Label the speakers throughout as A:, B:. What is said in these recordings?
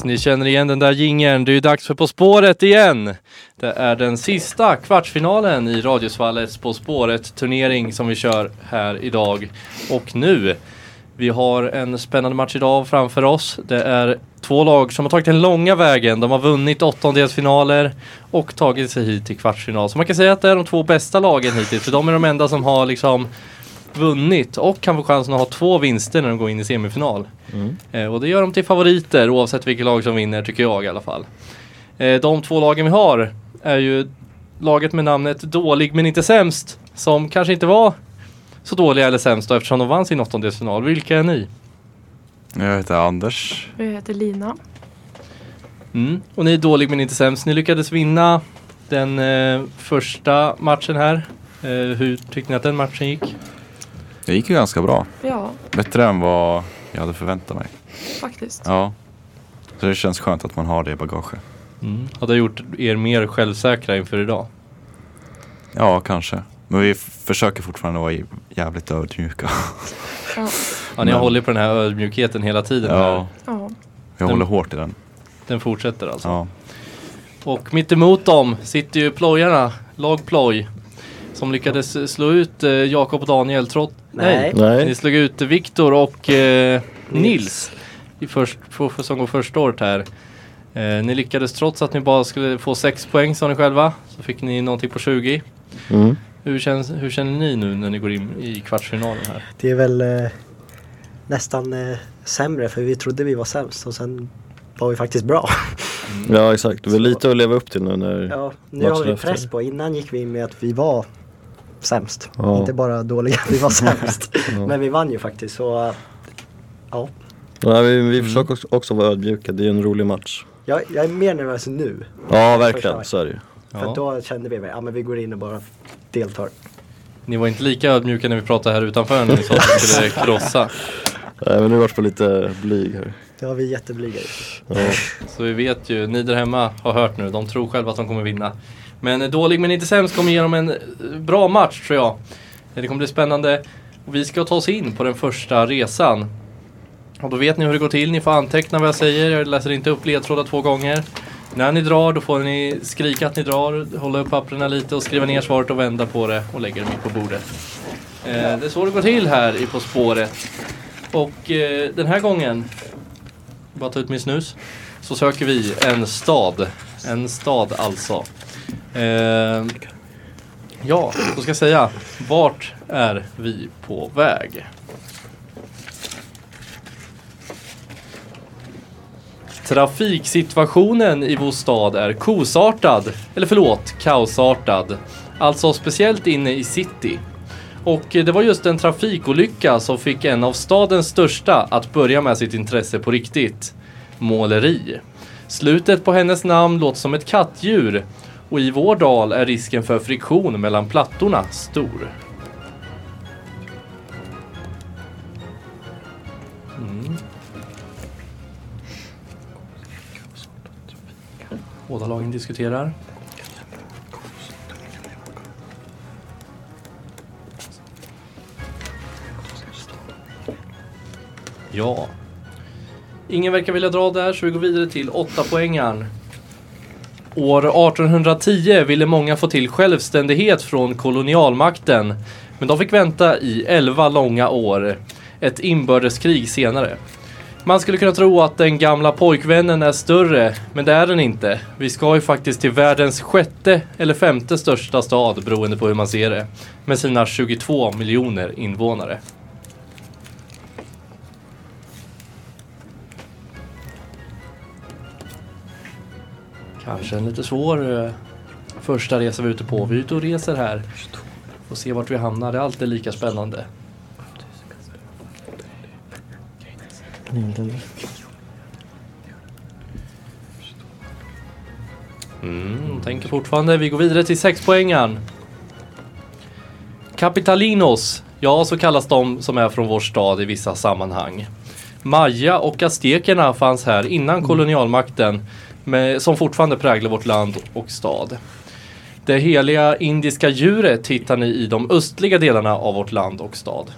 A: Yes, ni känner igen den där jingeln. Det är ju dags för På spåret igen. Det är den sista kvartsfinalen i Radiosvallets På spåret turnering som vi kör här idag. Och nu, vi har en spännande match idag framför oss. Det är två lag som har tagit den långa vägen. De har vunnit åttondelsfinaler och tagit sig hit till kvartsfinal. Så man kan säga att det är de två bästa lagen hittills. För de är de enda som har liksom vunnit och kan få chansen att ha två vinster när de går in i semifinal. Eh, och det gör dem till favoriter oavsett vilket lag som vinner tycker jag i alla fall. Eh, de två lagen vi har är ju laget med namnet Dålig men inte sämst. Som kanske inte var så dåliga eller sämsta eftersom de vann sin åttondelsfinal. Vilka är ni?
B: Jag heter Anders.
C: Jag heter Lina.
A: Mm. Och ni är Dålig men inte sämst. Ni lyckades vinna den eh, första matchen här. Eh, hur tyckte ni att den matchen gick?
B: Det gick ju ganska bra.
C: Ja,
B: Bättre än vad jag hade förväntat mig.
C: faktiskt.
B: Ja. Så det känns skönt att man har det i bagaget.
A: Mm. Har det gjort er mer självsäkra inför idag?
B: Ja, kanske. Men vi f- försöker fortfarande vara jävligt ödmjuka.
C: Ja.
A: Ja, ni har
B: Men-
A: hållit på den här ödmjukheten hela tiden. här.
B: Ja,
C: ja.
B: jag håller hårt i den.
A: Den fortsätter alltså.
B: Ja.
A: Och mitt emot dem sitter ju plojarna, lag ploj. Som lyckades slå ut eh, Jakob och Daniel trots...
D: Nej.
A: Ni
E: Nej.
A: slog ut Viktor och eh, Nils. I först, för, för, som går första året här. Eh, ni lyckades trots att ni bara skulle få 6 poäng sa ni själva. Så fick ni någonting på 20.
E: Mm.
A: Hur, känns, hur känner ni nu när ni går in i kvartsfinalen här?
D: Det är väl eh, nästan eh, sämre för vi trodde vi var sämst och sen var vi faktiskt bra.
E: Ja exakt, det är lite att leva upp till nu när...
D: Ja, nu har vi press på. Innan gick vi in med att vi var sämst.
E: Ja.
D: Inte bara dåliga, vi var sämst.
E: Ja.
D: Men vi vann ju faktiskt så eh, ja.
E: Nej, vi,
A: Mm.
E: vi försöker också, också vara ödmjuka, det är en rolig match.
D: Jag, jag är mer nervös nu.
E: Ja verkligen, så är det ju.
D: För då kände vi att ja, men vi går in och bara deltar.
A: Ni var inte lika ödmjuka när vi pratade här utanför när ni sa att ni skulle krossa.
E: Nej men nu vart vi lite blyg här.
D: Ja, vi är jätteblyga ju.
E: Ja.
A: Så vi vet ju, ni där hemma har hört nu, de tror själva att de kommer vinna. Men dålig men inte sämst kommer ge dem en eh, bra match tror jag. Det kommer bli spännande. Och vi ska ta oss in på den första resan. Och då vet ni hur det går till, ni får anteckna vad jag säger, jag läser inte upp ledtrådar två gånger. När ni drar då får ni skrika att ni drar, hålla upp papperna lite och skriva ner svaret och vända på det och lägga det mitt på bordet. Eh, det är så det går till här i På spåret. Och eh, den här gången, bara ta ut min snus, så söker vi en stad. En stad alltså. Eh, ja, då ska jag säga, vart är vi på väg? Trafiksituationen i vår stad är kosartad, eller förlåt, kaosartad. Alltså speciellt inne i city. Och det var just en trafikolycka som fick en av stadens största att börja med sitt intresse på riktigt. Måleri. Slutet på hennes namn låter som ett kattdjur och i vår dal är risken för friktion mellan plattorna stor. Mm. Båda lagen diskuterar. Ja. Ingen verkar vilja dra där så vi går vidare till 8 poängen. År 1810 ville många få till självständighet från kolonialmakten. Men de fick vänta i 11 långa år. Ett inbördeskrig senare. Man skulle kunna tro att den gamla pojkvännen är större, men det är den inte. Vi ska ju faktiskt till världens sjätte eller femte största stad beroende på hur man ser det. Med sina 22 miljoner invånare. Kanske en lite svår eh, första resa vi är ute på. Vi är ute och reser här. och ser vart vi hamnar. Det är alltid lika spännande. Mm, tänker fortfarande. Vi går vidare till sexpoängaren. Capitalinos. Ja, så kallas de som är från vår stad i vissa sammanhang. Maya och aztekerna fanns här innan kolonialmakten med, som fortfarande präglar vårt land och stad. Det heliga indiska djuret hittar ni i de östliga delarna av vårt land och stad.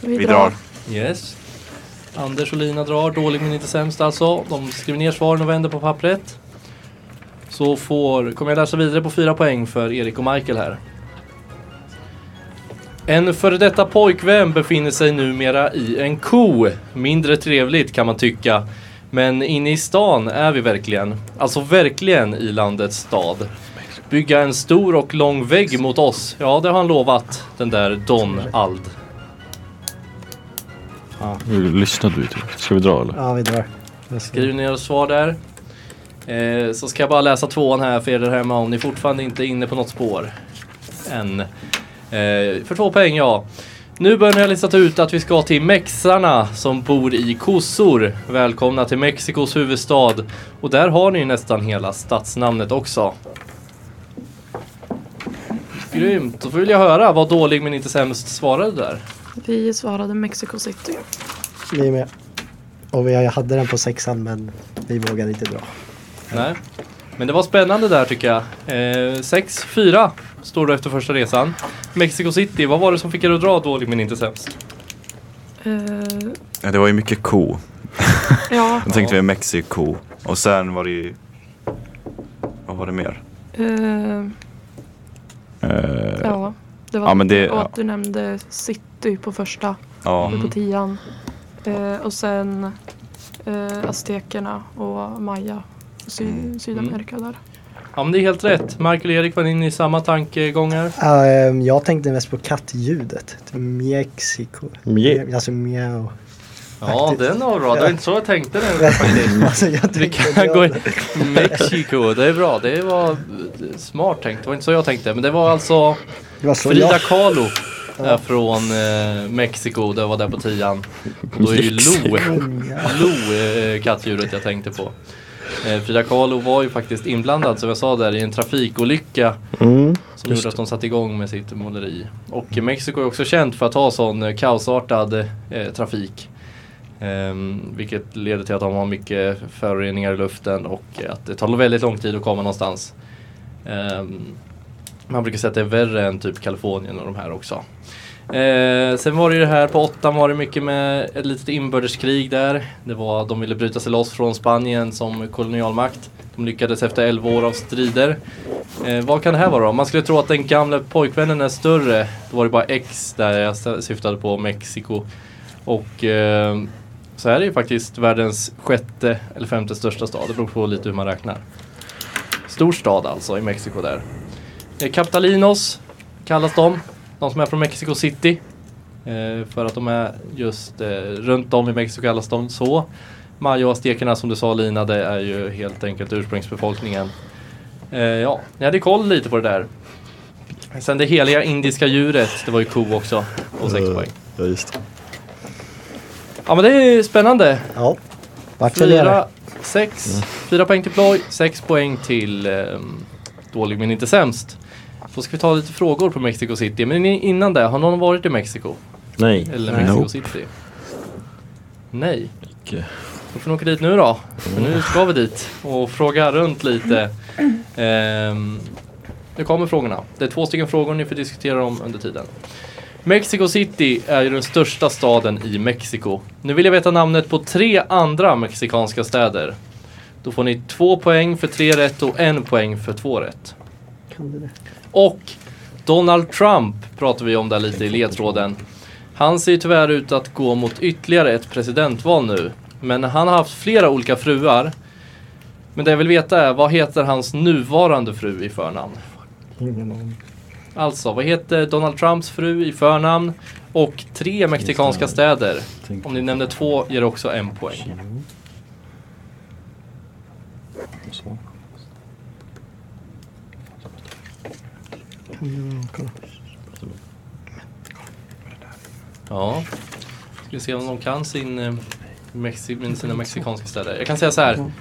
B: Vi drar.
A: Yes. Anders och Lina drar. Dålig men inte sämst alltså. De skriver ner svaren och vänder på pappret. Så får, kommer jag läsa vidare på fyra poäng för Erik och Michael här. En före detta pojkvän befinner sig numera i en ko. Mindre trevligt kan man tycka. Men inne i stan är vi verkligen. Alltså verkligen i landets stad. Bygga en stor och lång vägg mot oss. Ja, det har han lovat. Den där Don Ald.
E: Hur lyssnar du till? Ska vi dra eller?
D: Ja, vi drar.
A: Skriv ner svar där. Eh, så ska jag bara läsa tvåan här för er där hemma om ni fortfarande inte är inne på något spår. Än. Eh, för två poäng ja. Nu börjar ni ha listat ut att vi ska till mexarna som bor i kossor. Välkomna till Mexikos huvudstad. Och där har ni nästan hela stadsnamnet också. Grymt, då vill jag höra vad dålig men inte sämst svarade där.
C: Vi svarade Mexico City.
D: Vi är med. Och vi hade den på sexan men vi vågade inte dra.
A: Nej. Men det var spännande där tycker jag. Eh, 6-4 står det efter första resan. Mexico City, vad var det som fick er att dra dålig men inte sämst?
C: Eh,
B: Ja, det var ju mycket ko.
C: ja,
B: Då tänkte vi Mexiko. Och sen var det ju... Vad var det mer?
C: eh,
B: Eh,
C: ja. Det var
B: Ja, men det-
C: och att du nämnde City på första,
B: ja.
A: Mm.
C: på tian. Eh, och sen eh, aztekerna och Maya. Sy-
B: Mm.
C: Sydamerika där.
A: Ja men det är helt rätt. Michael och Erik var inne i samma tankegångar.
D: Ehm, jag tänkte mest på kattljudet. Mexiko.
E: Mje.
D: Alltså mjau.
A: Ja
D: Faktiskt.
A: den var bra. Det var inte så jag tänkte nu faktiskt.
D: alltså jag
A: Vi kan gå
D: det.
A: Mexiko, det är bra. Det var smart tänkt. Det var inte så jag tänkte. Men det var alltså
D: Det var så
A: Frida
D: jag...
A: Kahlo är från eh, Mexiko. Det var där på tian. Och då är ju Lo, Lo eh, kattdjuret jag tänkte på. Eh, Frida Kahlo var ju faktiskt inblandad som jag sa där i en trafikolycka
E: Mm.
A: som gjorde att de satte igång med sitt måleri. Och Mexiko är också känt för att ha sån eh, kaosartad eh, trafik. Ehm, vilket leder till att de har mycket föroreningar i luften och att det tar väldigt lång tid att komma någonstans. Ehm, man brukar säga att det är värre än typ Kalifornien och de här också. Eh, sen var det ju det här på åttan var det mycket med ett litet inbördeskrig där. Det var, de ville bryta sig loss från Spanien som kolonialmakt. De lyckades efter 11 år av strider. Eh, vad kan det här vara då? Man skulle tro att den gamla pojkvännen är större. Då var det bara X där jag syftade på Mexiko. Och eh, så är det ju faktiskt världens sjätte eller femte största stad. Det beror på lite hur man räknar. Stor stad alltså i Mexiko där. Eh, Capitalinos kallas de. De som är från Mexico City. Eh, för att de är just eh, runt om i Mexiko kallas de så. Maya och aztekerna som du sa Lina, det är ju helt enkelt ursprungsbefolkningen. Eh, ja, ni hade koll lite på det där. Sen det heliga indiska djuret, det var ju ko också. Och sex
E: Eh,
A: poäng.
E: Ja, just.
A: Ja men det är spännande.
D: Ja. Vart?
A: Fyra, sex, fyra poäng till ploj, sex poäng till ehm, dålig men inte sämst. Då ska vi ta lite frågor på Mexico City. Men innan det, har någon varit i Mexiko?
E: Nej.
A: Eller
D: Nej.
A: Mexico
B: Nope.
A: City? Nej.
E: Icke.
A: Då får ni åka dit nu då. För nu ska vi dit och fråga runt lite. Ehm, nu kommer frågorna. Det är två stycken frågor ni får diskutera om under tiden. Mexico City är ju den största staden i Mexiko. Nu vill jag veta namnet på tre andra mexikanska städer. Då får ni två poäng för tre rätt och en poäng för två rätt.
D: Kan du det?
A: Och Donald Trump pratar vi om där lite i ledtråden. Han ser tyvärr ut att gå mot ytterligare ett presidentval nu. Men han har haft flera olika fruar. Men det jag vill veta är, vad heter hans nuvarande fru i förnamn?
D: Ingen aning.
A: Alltså, vad heter Donald Trumps fru i förnamn? Och tre mexikanska städer. Om ni nämnde två ger det också en poäng.
E: Så.
D: Du kolla?
A: Ja. Ska vi se om de kan sin, eh, Mexi- sina mexikanska städer. Jag kan säga så här.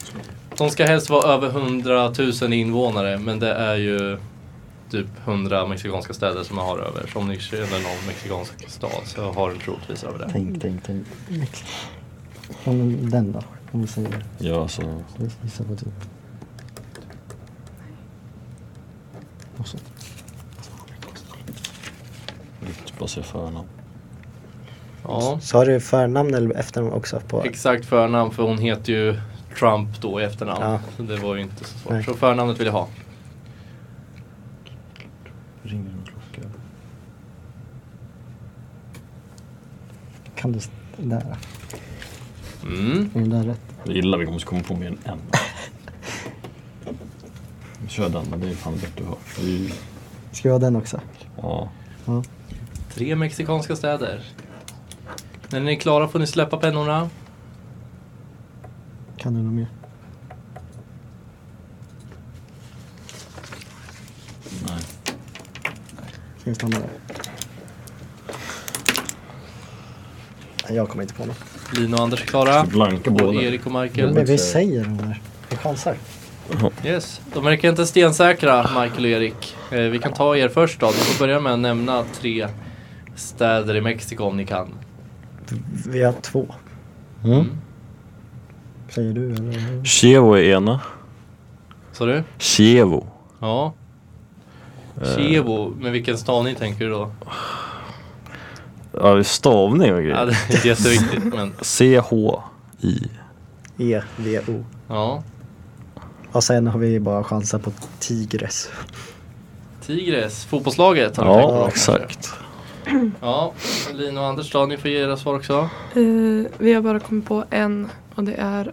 A: De ska helst vara över 100 000 invånare men det är ju typ 100 mexikanska städer som jag har över. Så om ni känner någon mexikansk stad så har den troligtvis över det.
F: Tänk, tänk, tänk. Den då? Om vi säger...
E: Ja, alltså.
F: på typ... Och så.
E: Bara säga förnamn.
A: Ja,
D: Så har du förnamn eller efternamn också? På?
A: exakt förnamn för hon heter ju Trump då i efternamn.
D: Ja.
A: Så det var ju inte så svårt.
D: Nej.
A: Så förnamnet vill jag ha.
E: Ringer någon klocka?
F: Kan du... Där.
A: Mm.
F: Är den där rätt?
E: Det är illa, vi måste komma på mer än en. Kör den, men det är fan det du har. Det är ju,
F: Ska vi ha den också?
E: ja.
F: Ja.
A: Tre mexikanska städer. När ni är klara får ni släppa pennorna.
F: Kan du något mer?
E: Nej.
F: Ska vi stanna där? Nej, Jag kommer inte på något.
A: Lina och Anders är klara.
E: Blanka
A: Och
E: båda.
A: Erik och
F: Men
A: Michael.
F: vi säger den där. Vi chansar.
A: Yes. De verkar inte stensäkra, Michael och Erik. Eh, vi kan ta er först då. Ni får börja med att nämna tre städer i Mexiko om ni kan.
D: Vi har två.
E: Mm.
F: Säger du eller?
E: Chievo är ena.
A: Så du?
E: Chievo.
A: Ja. Chievo, med vilken stavning tänker du då?
E: Ja, stavning och
A: Ja,
E: grejer.
A: det är inte jätteviktigt men
E: C-H-I.
D: E-V-O.
A: ja.
D: Och sen har vi bara chanser på Tigres.
A: Tigres, fotbollslaget har du tänkt på
E: Ja,
A: kanske? Ja, Lina och Anders då, ni får ge era svar också.
C: Eh, vi har bara kommit på en och det är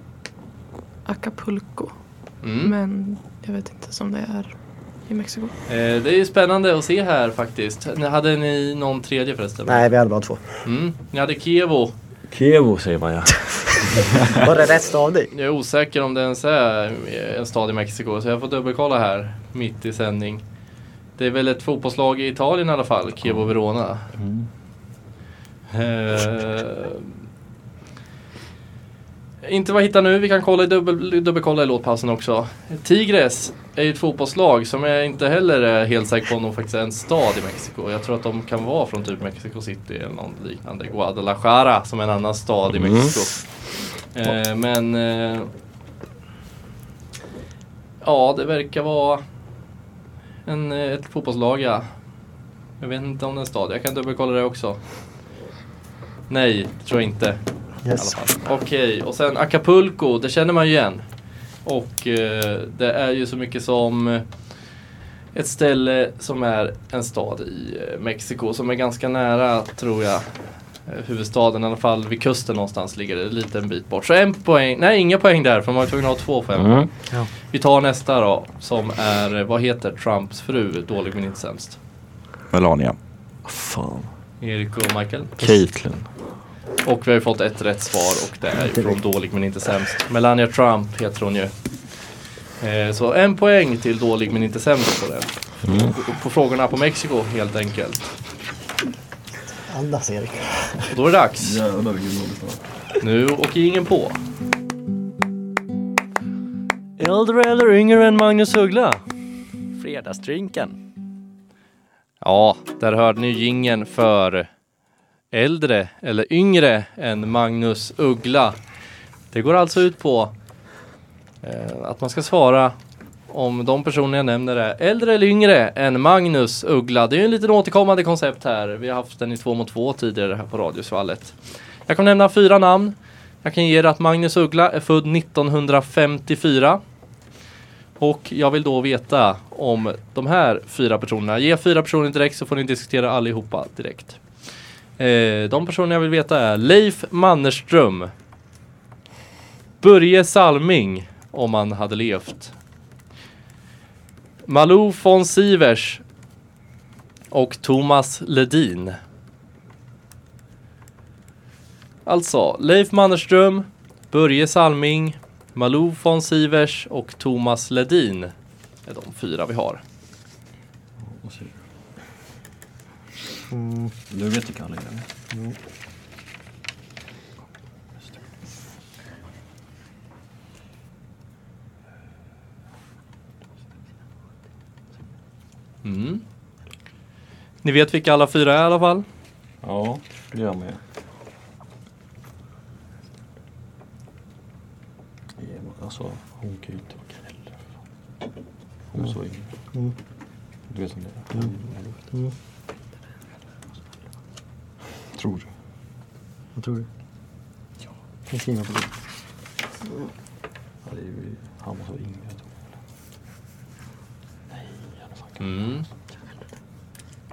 C: Acapulco.
A: Mm.
C: Men jag vet inte som det är i Mexiko.
A: Eh, det är ju spännande att se här faktiskt. Hade ni någon tredje förresten?
D: Nej, vi hade bara två.
A: Mm. Ni hade Kievo.
E: Kievo säger man ja.
D: Var det rätt stavning?
A: Jag är osäker om det ens är en stad i Mexiko så jag får dubbelkolla här mitt i sändning. Det är väl ett fotbollslag i Italien i alla fall, Chievo Verona.
E: Mm.
A: Eh, inte vad jag hittar nu, vi kan kolla i dubbel, dubbelkolla i låtpausen också. Tigres är ju ett fotbollslag som jag inte heller är helt säker på om de faktiskt är en stad i Mexiko. Jag tror att de kan vara från typ Mexico City eller något liknande. Guadalajara som är en annan stad i
E: Mm.
A: Mexiko. Eh, men eh, Ja, det verkar vara en, eh, ett fotbollslag ja. Jag vet inte om det är en stad, jag kan dubbelkolla det också. Nej, det tror jag inte.
D: Yes.
A: Okej, och sen Acapulco, det känner man ju igen. Och eh, det är ju så mycket som eh, ett ställe som är en stad i eh, Mexiko som är ganska nära, tror jag, huvudstaden. I alla fall vid kusten någonstans ligger det en liten bit bort. Så en poäng, nej inga poäng där för man var tvungen att ha två en
E: Mm.
D: Ja.
A: Vi tar nästa då, som är, eh, vad heter Trumps fru, dålig men inte sämst?
B: Melania.
E: Fan.
A: Erik och Michael.
E: Caitlyn.
A: Och vi har ju fått ett rätt svar och det är ju från dålig men inte sämst. Melania Trump heter hon ju. Eh, så en poäng till dålig men inte sämst på det.
E: Mm.
A: På frågorna på Mexiko helt enkelt.
D: Andas Erik.
A: Och då är det dags.
E: Jävlar vilken dålig start.
A: Nu åker ingen på. Äldre eller yngre än Magnus Uggla?
G: Fredagsdrinken.
A: Ja, där hörde ni gingen för äldre eller yngre än Magnus Uggla. Det går alltså ut på eh, att man ska svara om de personer jag nämner är äldre eller yngre än Magnus Uggla. Det är ju en liten återkommande koncept här. Vi har haft den i två mot två tidigare här på Radiosvallet. Jag kommer nämna fyra namn. Jag kan ge er att Magnus Uggla är född 1954. Och jag vill då veta om de här fyra personerna. Ge fyra personer direkt så får ni diskutera allihopa direkt. Eh, de personer jag vill veta är Leif Mannerström. Börje Salming, om han hade levt. Malou von Sivers. Och Thomas Ledin. Alltså, Leif Mannerström, Börje Salming, Malou von Sivers och Thomas Ledin är de fyra vi har.
F: Mm,
E: Du vet vilka alla är?
A: Mm. Ni vet vilka alla fyra är i alla fall?
E: Ja, det gör man ju. Alltså, hon kan ju inte vara fan. Hon är så yngre.
F: Mm.
E: Du vet om det är?
F: Mm.
E: Tror du?
F: Vad tror du? Ja. Kan skriva på det.
E: Ja, det är ju, han var så yngre. jag tror jag. Nej, han är fan
A: Mm.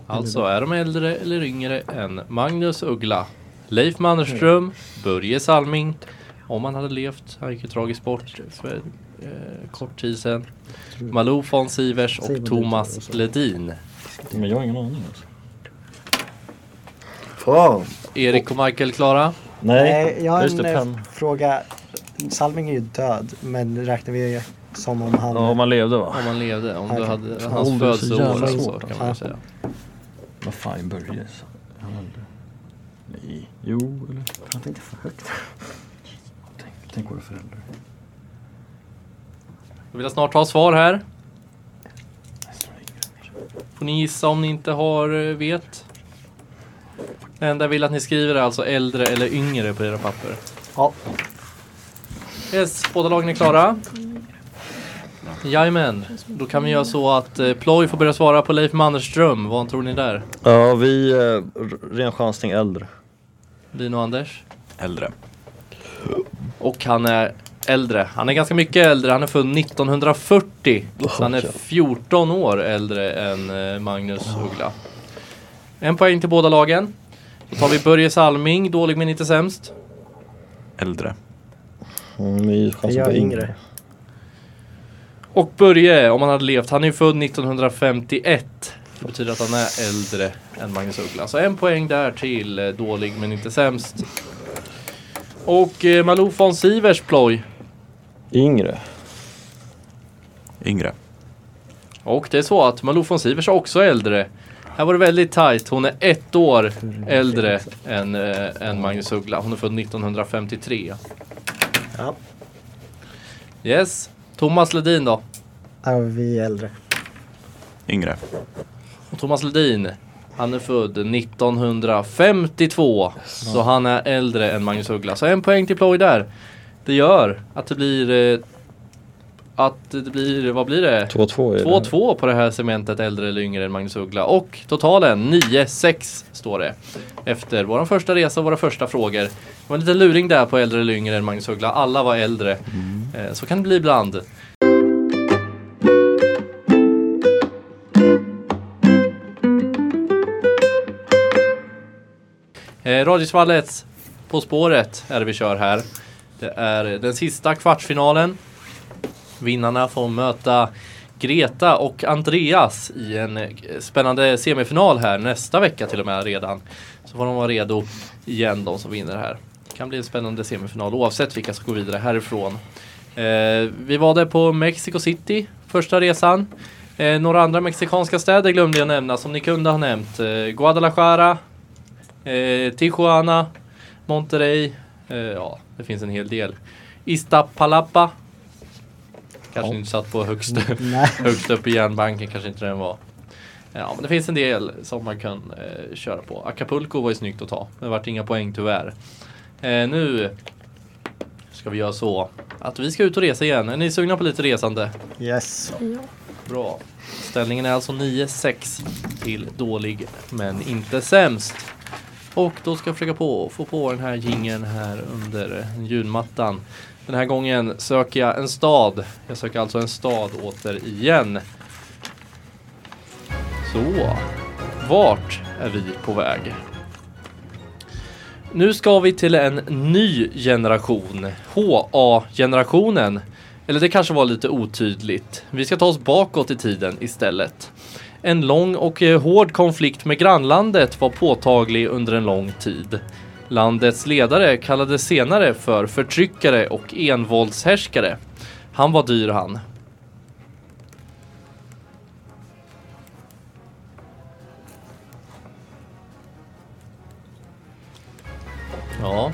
A: Alltså är de äldre eller yngre än Magnus Uggla, Leif Mannerström, Börje Salming, om han hade levt, han gick ju tragiskt bort för eh, kort tid sedan. Malou von Sivers och Thomas. Ledin.
E: Men jag har ingen aning alltså.
D: Fan.
A: Erik och Michael klara?
F: Nej, jag har
E: just
F: en eh, fråga. Salming är ju död, men räknar vi som om han...
E: Ja, om man levde va?
A: Om han levde, om du
F: Okej.
A: hade hans
E: så
A: födelseår så
E: svårt,
A: kan man säga.
E: Vad fan, Börje? så- Han äldre? Nej. Jo, eller?
F: Prata inte för högt.
E: Tänk, tänk våra föräldrar.
A: Jag vill snart ha svar här.
E: Så.
A: Får ni gissa om ni inte har eh, vet? Det enda jag vill att ni skriver är alltså äldre eller yngre på era papper.
D: Ja.
A: Yes, båda lagen är klara. Jajamän, då kan vi göra så att eh, Ploy får börja svara på Leif Mannerström. Vad tror ni där?
H: Ja, vi, eh, ren chansning äldre.
A: Dino och Anders?
B: Äldre.
A: Och han är äldre. Han är ganska mycket äldre. Han är född 1940. Så han är 14 år äldre än eh, Magnus Uggla. En poäng till båda lagen. Då tar vi Börje Salming, dålig men inte sämst.
B: Äldre.
H: Mm, vi chansar på
D: yngre.
A: Och Börje, om han hade levt, han är född 1951. Det betyder att han är äldre än Magnus Uggla. Så en poäng där till eh, dålig men inte sämst. Och eh, Malou von Sivers ploj.
H: Yngre.
B: Yngre.
A: Och det är så att Malou von Sivers är också äldre. Här var det väldigt tajt. Hon är ett år äldre än, eh, än Magnus Uggla. Hon är född 1953.
D: Ja.
A: Yes. Thomas Ledin då?
F: Ja, vi är äldre.
B: Yngre.
A: Och Thomas Ledin, han är född 1952. Så han är äldre än Magnus Uggla. Så en poäng till ploj där. Det gör att det blir... Att det blir, vad blir det?
H: 2-2 är det.
A: 2-2 på det här cementet äldre eller yngre än Magnus Uggla. Och totalen 9-6 står det. Efter vår första resa och våra första frågor. Det var en liten luring där på äldre eller yngre än Magnus Uggla. Alla var äldre. Eh, så kan det bli ibland. Eh, Radiosvallets På spåret är det vi kör här. Det är den sista kvartsfinalen. Vinnarna får möta Greta och Andreas i en eh, spännande semifinal här nästa vecka till och med redan. Så får de vara redo igen de som vinner här. Det kan bli en spännande semifinal oavsett vilka som går vidare härifrån. Eh, vi var där på Mexico City första resan. Eh, några andra mexikanska städer glömde jag nämna som ni kunde ha nämnt. Eh, Guadalajara, eh, Tijuana, Monterrey. Eh, ja, det finns en hel del. Iztapalapa. Kanske inte satt på högst, högst upp i järnbanken, kanske inte den var. Ja, men det finns en del som man kan eh, köra på. Acapulco var ju snyggt att ta. Det vart inga poäng tyvärr. Eh, nu ska vi göra så att vi ska ut och resa igen. Är ni sugna på lite resande?
F: Yes.
C: Ja.
A: Bra. Ställningen är alltså 9-6 till dålig men inte sämst. Och då ska jag försöka på, få på den här gingen här under ljudmattan. Den här gången söker jag en stad. Jag söker alltså en stad återigen. Så, vart är vi på väg? Nu ska vi till en ny generation, HA-generationen. Eller det kanske var lite otydligt. Vi ska ta oss bakåt i tiden istället. En lång och eh, hård konflikt med grannlandet var påtaglig under en lång tid. Landets ledare kallades senare för förtryckare och envåldshärskare. Han var dyr han. Ja.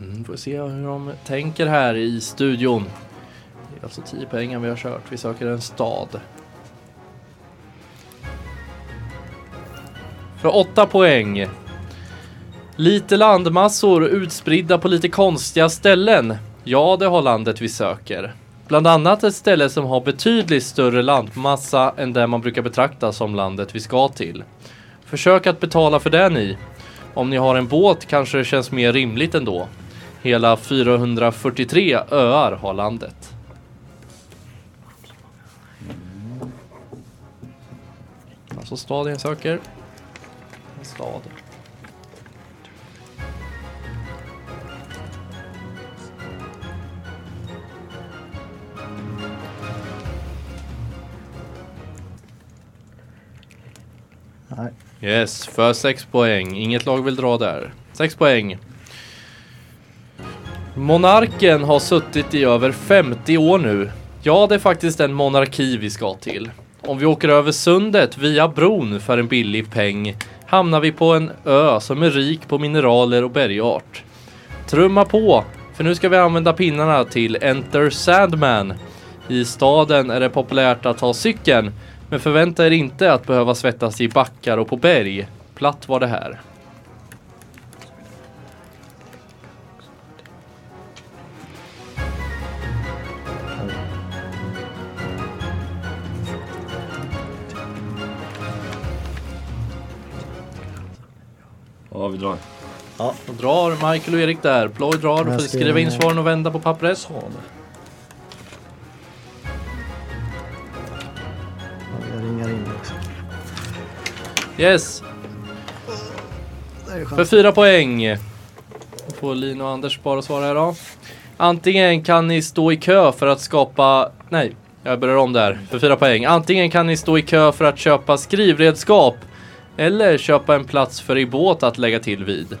A: Mm, får se hur de tänker här i studion. Alltså 10 poängen vi har kört. Vi söker en stad. För 8 poäng. Lite landmassor utspridda på lite konstiga ställen. Ja, det har landet vi söker. Bland annat ett ställe som har betydligt större landmassa än det man brukar betrakta som landet vi ska till. Försök att betala för det ni. Om ni har en båt kanske det känns mer rimligt ändå. Hela 443 öar har landet. Alltså stad jag söker. En stad.
F: Nej.
A: Yes, för 6 poäng. Inget lag vill dra där. 6 poäng. Monarken har suttit i över 50 år nu. Ja, det är faktiskt en monarki vi ska till. Om vi åker över sundet via bron för en billig peng hamnar vi på en ö som är rik på mineraler och bergart. Trumma på, för nu ska vi använda pinnarna till Enter Sandman. I staden är det populärt att ta cykeln, men förvänta er inte att behöva svettas i backar och på berg. Platt var det här.
H: Vi drar.
A: Då drar Michael och Erik där. Ploy drar. Du får skriva in svaren och vända på pappret.
F: Ja, Jag ringar in också.
A: Yes, för fyra poäng. Då får Lin och Anders bara svara här då. Antingen kan ni stå i kö för att skapa... Nej, jag börjar om där. För fyra poäng. Antingen kan ni stå i kö för att köpa skrivredskap. Eller köpa en plats för er båt att lägga till vid.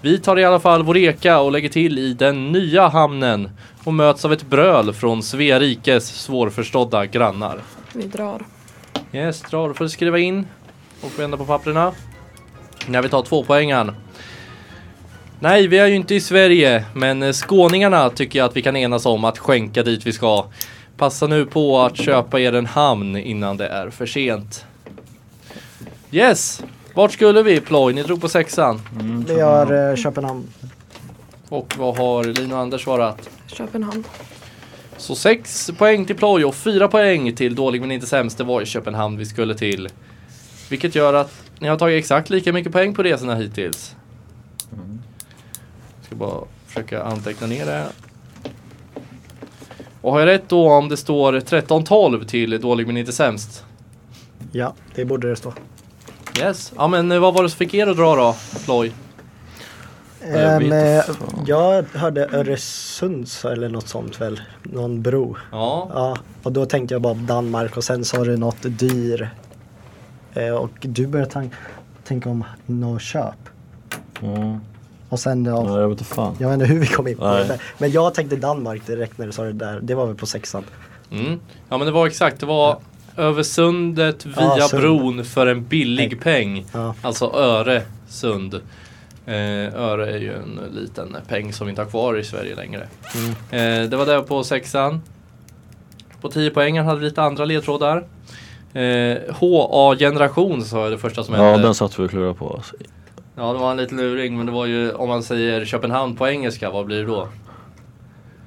A: Vi tar i alla fall vår eka och lägger till i den nya hamnen. Och möts av ett bröl från Svea rikes svårförstådda grannar.
C: Vi drar.
A: Yes, dra. Då får du skriva in och vända på papperna. När vi tar två poängen. Nej, vi är ju inte i Sverige, men skåningarna tycker jag att vi kan enas om att skänka dit vi ska. Passa nu på att köpa er en hamn innan det är för sent. Yes! Vart skulle vi Ploy? Ni drog på sexan.
F: Vi har eh, Köpenhamn.
A: Och vad har Lina och Anders svarat?
C: Köpenhamn.
A: Så 6 poäng till Ploy och 4 poäng till Dålig men inte sämst. Det var i Köpenhamn vi skulle till. Vilket gör att ni har tagit exakt lika mycket poäng på resorna hittills. Ska bara försöka anteckna ner det. Och har jag rätt då om det står 13-12 till Dålig men inte sämst?
F: Ja, det borde det stå.
A: Yes. Ja men eh, vad var det som fick er att dra då?
H: Jag
F: Ehm,
H: inte
F: eh,
H: fan.
F: jag hörde Öresunds eller något sånt väl. Någon bro.
A: Ja.
F: Ja, och då tänkte jag bara Danmark och sen sa du något dyr. Eh, och du började tan- tänka om något köp.
H: Mm.
F: Och sen, ja,
H: Ja, jag vet inte fan.
F: jag vet inte hur vi kom in på
H: Nej.
F: det. Men jag tänkte Danmark direkt när du sa det där. Det var väl på sexan.
A: Mm. Ja men det var exakt, det var över sundet via
F: Ja, sund.
A: bron för en billig peng.
F: Ja.
A: Alltså Öre sund. Eh, öre är ju en liten peng som vi inte har kvar i Sverige längre.
F: Mm.
A: Eh, det var det på sexan. På 10 poängen hade vi lite andra ledtrådar. Eh, HA-generation sa jag det första som
H: Ja,
A: hände.
H: den satt vi och klurade på. Alltså.
A: Ja, det var en liten luring men det var ju om man säger Köpenhamn på engelska, vad blir det då?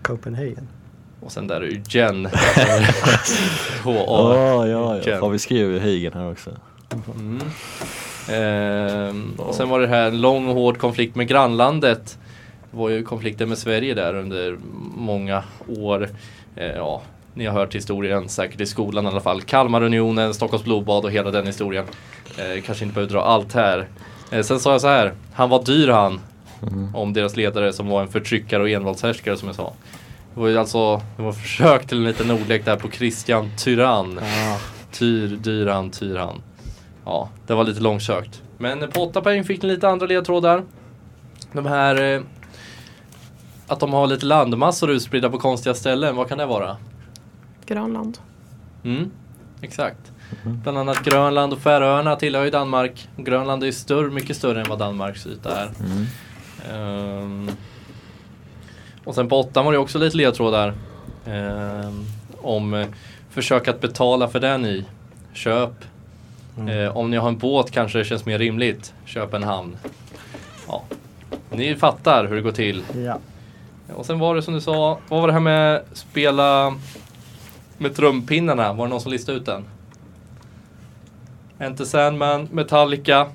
F: Copenhagen.
A: Och sen där är ju Gen. HA.
H: Ja, ja.
A: Jen.
H: Fan, vi skrev ju Hagen här också.
A: Mm. Ehm, och sen var det här en lång och hård konflikt med grannlandet. Det var ju konflikter med Sverige där under många år. Eh, ja, ni har hört historien säkert i skolan i alla fall. Kalmarunionen, Stockholms blodbad och hela den historien. Eh, kanske inte behöver dra allt här. Eh, sen sa jag så här, han var dyr han. Om deras ledare som var en förtryckare och envåldshärskare som jag sa. Det var ju alltså, det var försök till en liten ordlek där på Christian Tyrann.
F: Ja.
A: Tyr, dyran, tyran. Ja, det var lite långsökt. Men på 8 poäng fick ni lite andra ledtrådar. De här... Eh, att de har lite landmassor utspridda på konstiga ställen, vad kan det vara?
C: Grönland.
A: Mm. Exakt. Bland annat Grönland och Färöarna tillhör ju Danmark. Grönland är ju större, mycket större än vad Danmarks yta är.
H: Mm.
A: Ehm, och sen på åttan var det också lite ledtrådar. Om eh, försök att betala för den i. Köp. Eh, om ni har en båt kanske det känns mer rimligt. Köp en hamn. Ja. Ni fattar hur det går till.
F: Ja.
A: Och sen var det som du sa, vad var det här med spela med trumpinnarna? Var det någon som listade ut den? Enter Sandman, Metallica,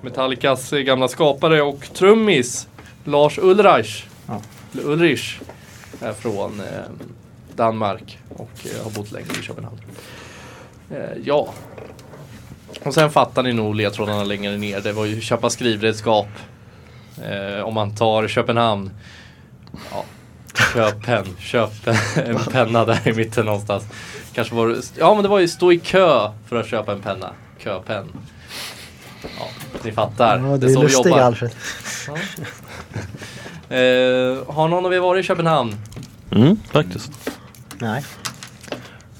A: Metallicas gamla skapare och trummis Lars Ulreich,
F: Ja.
A: Ulrich, är från eh, Danmark och eh, har bott länge i Köpenhamn. Eh, ja. Och sen fattar ni nog ledtrådarna längre ner. Det var ju köpa skrivredskap. Om man tar Köpenhamn. Ja, köp pen. Köp en penna där i mitten någonstans. Kanske var det, ja men det var ju stå i kö för att köpa en penna. Köpen. Ja, ni fattar.
F: Ja,
A: det
F: du
A: är
F: är
A: så vi jobbar.
F: Alfred.
A: Eh, har någon av er varit i Köpenhamn?
H: Mm, faktiskt.
F: Nej.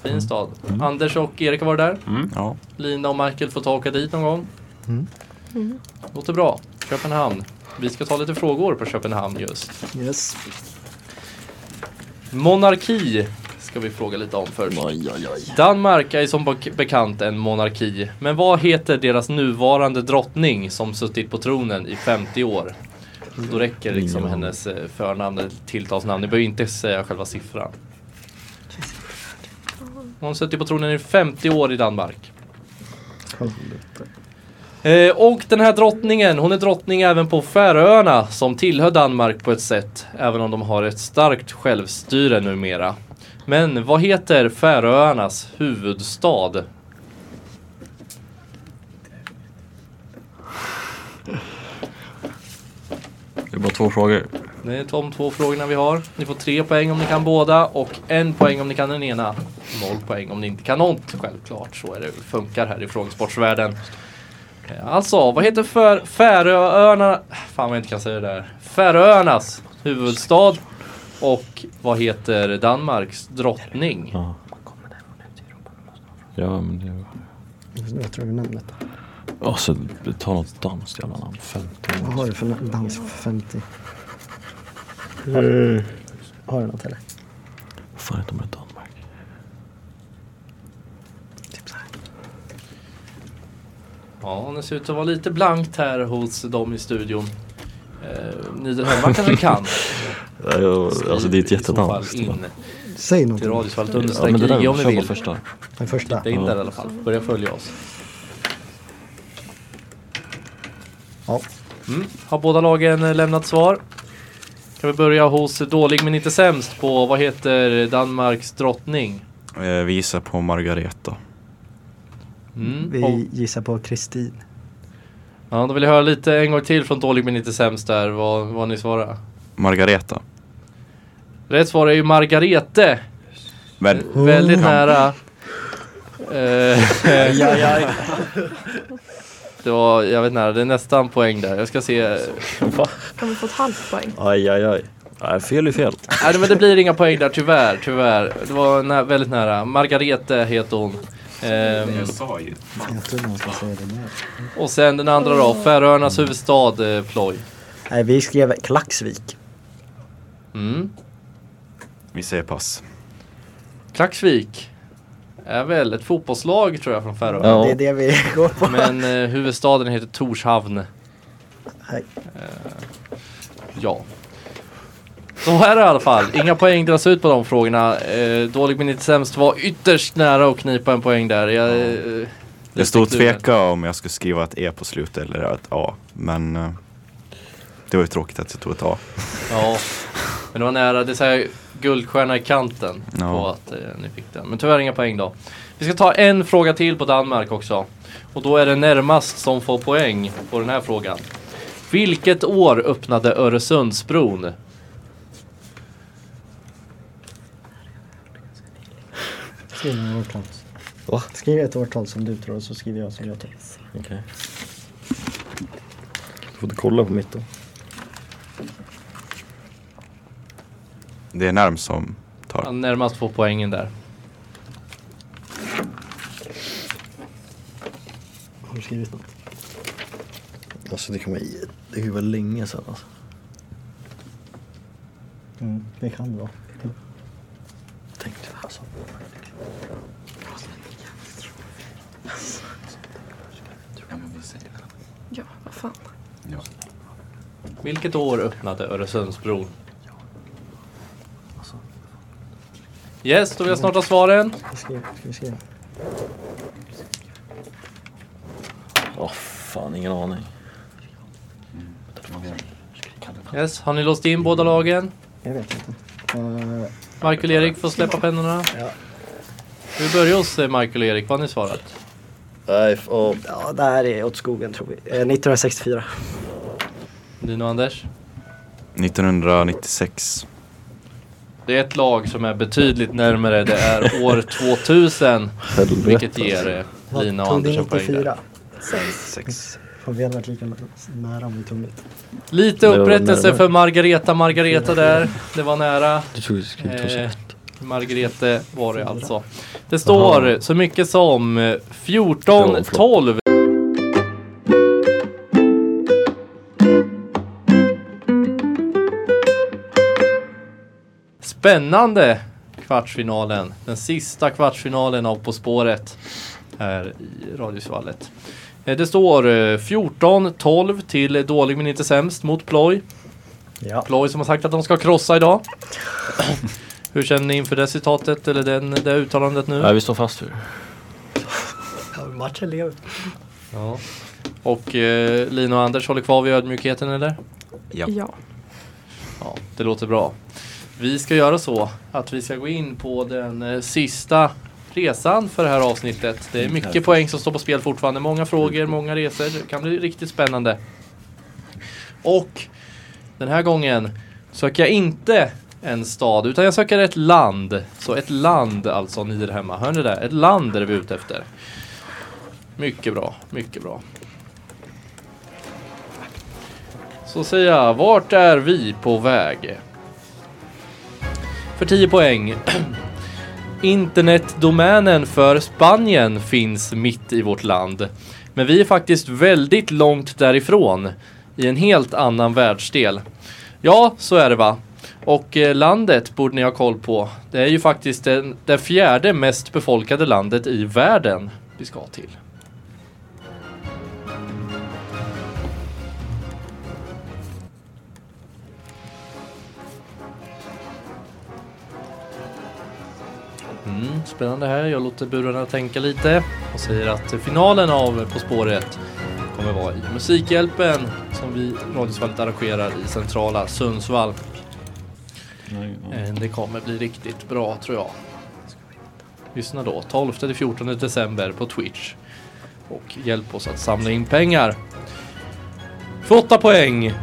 A: Fin stad. Anders och Erik har varit där.
B: Ja.
A: Lina och Michael får ta och åka dit någon gång.
F: Mm.
A: Låter bra. Köpenhamn. Vi ska ta lite frågor på Köpenhamn just.
F: Yes.
A: Monarki ska vi fråga lite om först. Danmark är som bek- bekant en monarki. Men vad heter deras nuvarande drottning som suttit på tronen i 50 år? Då räcker liksom hennes eh, förnamn, tilltalsnamn. Ni behöver inte säga själva siffran. Hon suttit på tronen i 50 år i Danmark. Eh, och den här drottningen, hon är drottning även på Färöarna som tillhör Danmark på ett sätt. Även om de har ett starkt självstyre numera. Men vad heter Färöarnas huvudstad?
H: Det är bara två frågor.
A: Det är de två frågorna vi har. Ni får tre poäng om ni kan båda och en poäng om ni kan den ena. Noll poäng om ni inte kan något. Självklart, så är det funkar här i frågesportsvärlden. Alltså, vad heter för Färöarna... Fan vad jag inte kan säga det där. Färöarnas huvudstad och vad heter Danmarks drottning?
H: Ja. Ja, men det...
F: Jag tror vi nämnde detta.
H: Alltså, ta något danskt jävla namn. 50
F: Vad har du för dans för 50? Har du något eller?
H: Vad fan heter de i Danmark?
F: Typ så här.
A: Ja, det ser ut att vara lite blankt här hos dem i studion. Eh, ni där hemma kanske kan.
H: Ja, jag, alltså det är ett
A: I så fall
H: jättenamn.
A: in
F: Säg något.
A: till Radiosvallet
H: Ja,
A: understreck
H: men det
A: IG om
H: där,
A: ni
H: kör bara
A: vill.
H: första.
F: Den första.
A: Titta in där i alla fall. Börja följa oss.
F: Ja.
A: Mm. Har båda lagen eh, lämnat svar? Kan vi börja hos dålig men inte sämst på vad heter Danmarks drottning?
B: Eh, vi gissar på Margareta.
A: Mm.
F: Vi gissar på Kristin.
A: ja, då vill jag höra lite en gång till från dålig men inte sämst där vad, vad ni svarar.
B: Margareta.
A: Rätt svar är ju Margarete.
B: Men
A: Väldigt nära. Eh, det var, jag vet nära, det är nästan poäng där. Jag ska se.
C: Kan vi få ett halvt poäng?
H: Aj, aj, aj. Nej, fel är fel.
A: Nej men det blir inga poäng där tyvärr, tyvärr. Det var nä- väldigt nära. Margarete heter hon. Ehm,
B: sa ju.
F: Jag tror man ska säga det med.
A: och sen den andra då, Färöarnas huvudstad eh, Ploy.
F: Nej, vi skrev Klaxvik.
A: Mm.
B: Vi säger pass.
A: Klaxvik är väl ett fotbollslag tror jag från Färöarna.
H: Ja.
F: Det är det vi går på.
A: Men eh, huvudstaden heter Torshavn.
F: Nej.
A: Ja. Så är det i alla fall. Inga poäng delas ut på de frågorna. Eh, dålig men inte sämst var ytterst nära att knipa en poäng där. Jag, eh,
B: Jag stod och tveka om jag skulle skriva ett E på slutet eller ett A. Men eh, det var ju tråkigt att jag tog ett A.
A: Ja, men det var nära. Det är så här guldstjärna i kanten på
B: Ja.
A: att eh, ni fick den. Men tyvärr inga poäng då. Vi ska ta en fråga till på Danmark också. Och då är det närmast som får poäng på den här frågan. Vilket år öppnade Öresundsbron?
F: Skriv några årtal.
H: Va?
F: Skriv ett årtal som du tror och så skriver jag som jag tror.
H: Okej. Får du kolla på mitt då?
B: Det är Närm som tar.
A: Ja, närmast får poängen där.
F: Har du skrivit något?
E: Alltså det kan vara, det kan vara länge sedan alltså.
F: Mm, det kan det vara.
E: Tänkte alltså.
C: Ja, vad fan.
A: Vilket år öppnade Öresundsbron? Yes, då vill jag snart ha svaren.
F: Ska vi skriva? Ska vi skriva?
E: Åh fan, ingen aning.
A: Yes, har ni låst in båda lagen?
F: Jag vet inte. Uh,
A: Michael och Erik får släppa pennorna.
F: Ja.
A: Vi börjar hos eh, Michael och Erik, vad har ni svarat?
E: Nej, åh,
D: Ja, det här är åt skogen tror vi. Eh, 1964.
A: Dino och Anders?
B: 1996.
A: Det är ett lag som är betydligt närmare. Det är år 2000.
E: helvete.
A: Vilket ger eh,
F: vad
A: Lina och
F: tog du
A: Anders en poäng där.
F: 94?
B: Sex.
F: Fan, vi hade varit lika nära om vi tog mitt.
A: Lite upprättelse för Margareta Margareta där. Det var nära. Eh, Margarete var det alltså. Det står så mycket som eh, 14-12. Spännande kvartsfinalen. Den sista kvartsfinalen av På spåret här i Radiosvallet. Eh, Det står eh, 14-12 till Dålig men inte sämst mot Ploy.
F: Ja.
A: Ploy som har sagt att de ska krossa idag. Hur känner ni inför det citatet eller den, det uttalandet nu?
E: Nej, vi står fast för det.
D: Ja, matchen lever.
A: Ja. Och eh, Lina och Anders håller kvar vid ödmjukheten eller?
B: Ja.
C: Ja.
A: Ja, det låter bra. Vi ska göra så att vi ska gå in på den eh, sista resan för det här avsnittet. Det är mycket poäng som står på spel fortfarande. Många frågor, många resor. Det kan bli riktigt spännande. Och den här gången söker jag inte en stad utan jag söker ett land. Så ett land alltså, ni där hemma. Hör ni det? Ett land är vi ute efter. Mycket bra, mycket bra. Så säger jag, vart är vi på väg? För 10 poäng. Internetdomänen för Spanien finns mitt i vårt land. Men vi är faktiskt väldigt långt därifrån. I en helt annan världsdel. Ja, så är det va. Och eh, landet borde ni ha koll på. Det är ju faktiskt den, det fjärde mest befolkade landet i världen vi ska till. Mm, spännande här. Jag låter burarna tänka lite och säger att finalen av På spåret kommer vara i Musikhjälpen som vi Radiosvallet arrangerar i centrala Sundsvall.
E: Nej, ja.
A: Eh, Det kommer bli riktigt bra tror jag. Lyssna då, 12 till 14 december på Twitch. Och hjälp oss att samla in pengar. För 8 poäng.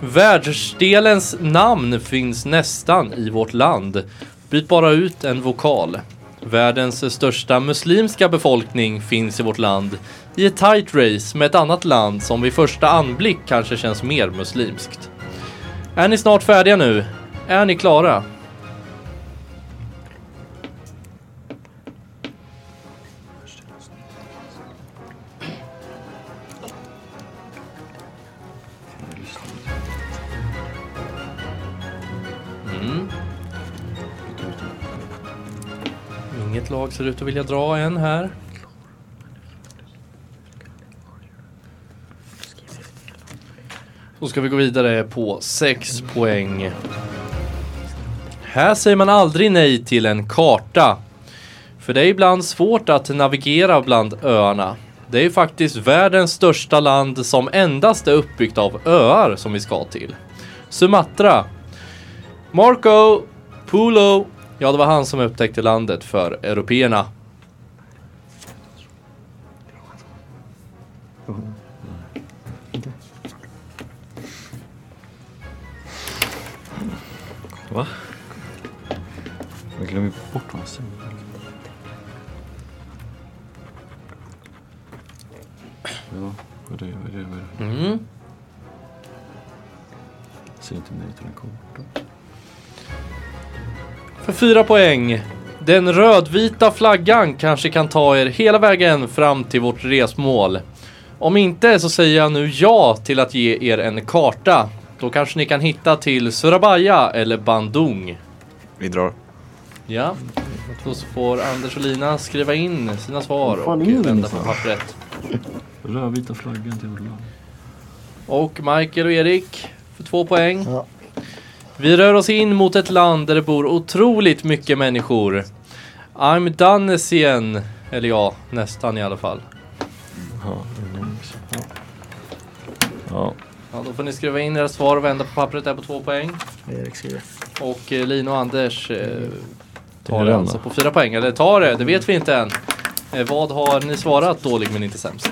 A: Världsdelens namn finns nästan i vårt land. Byt bara ut en vokal. Världens största muslimska befolkning finns i vårt land i ett tight race med ett annat land som vid första anblick kanske känns mer muslimskt. Är ni snart färdiga nu? Är ni klara? Ser ut att vilja dra en här. Då ska vi gå vidare på 6 poäng. Här säger man aldrig nej till en karta. För det är ibland svårt att navigera bland öarna. Det är faktiskt världens största land som endast är uppbyggt av öar som vi ska till. Sumatra. Marco Polo. Ja, det var han som upptäckte landet för européerna.
E: Va? Jag glömmer bort vad han säger. Ja, vad är det? Vad är det? Vad är det?
A: Mm.
E: Säg inte nej till en karta.
A: För fyra poäng. Den rödvita flaggan kanske kan ta er hela vägen fram till vårt resmål. Om inte så säger jag nu ja till att ge er en karta. Då kanske ni kan hitta till Surabaya eller Bandung.
B: Vi drar.
A: Ja, då får Anders och Lina skriva in sina svar och vända på
E: någonstans?
A: pappret.
E: Rödvita flaggan till vårt land.
A: Och Michael och Erik för två poäng.
F: Ja.
A: Vi rör oss in mot ett land där det bor otroligt mycket människor. I'm done igen. Eller ja, nästan i alla fall.
H: Ja, ja. ja.
A: Ja, då får ni skriva in era svar och vända på pappret där på två poäng.
F: Erik skriver.
A: Och eh, Lina och Anders eh, tar
H: det
A: alltså på fyra poäng. Eller tar det, det vet vi inte än. Eh, vad har ni svarat dålig men inte sämst?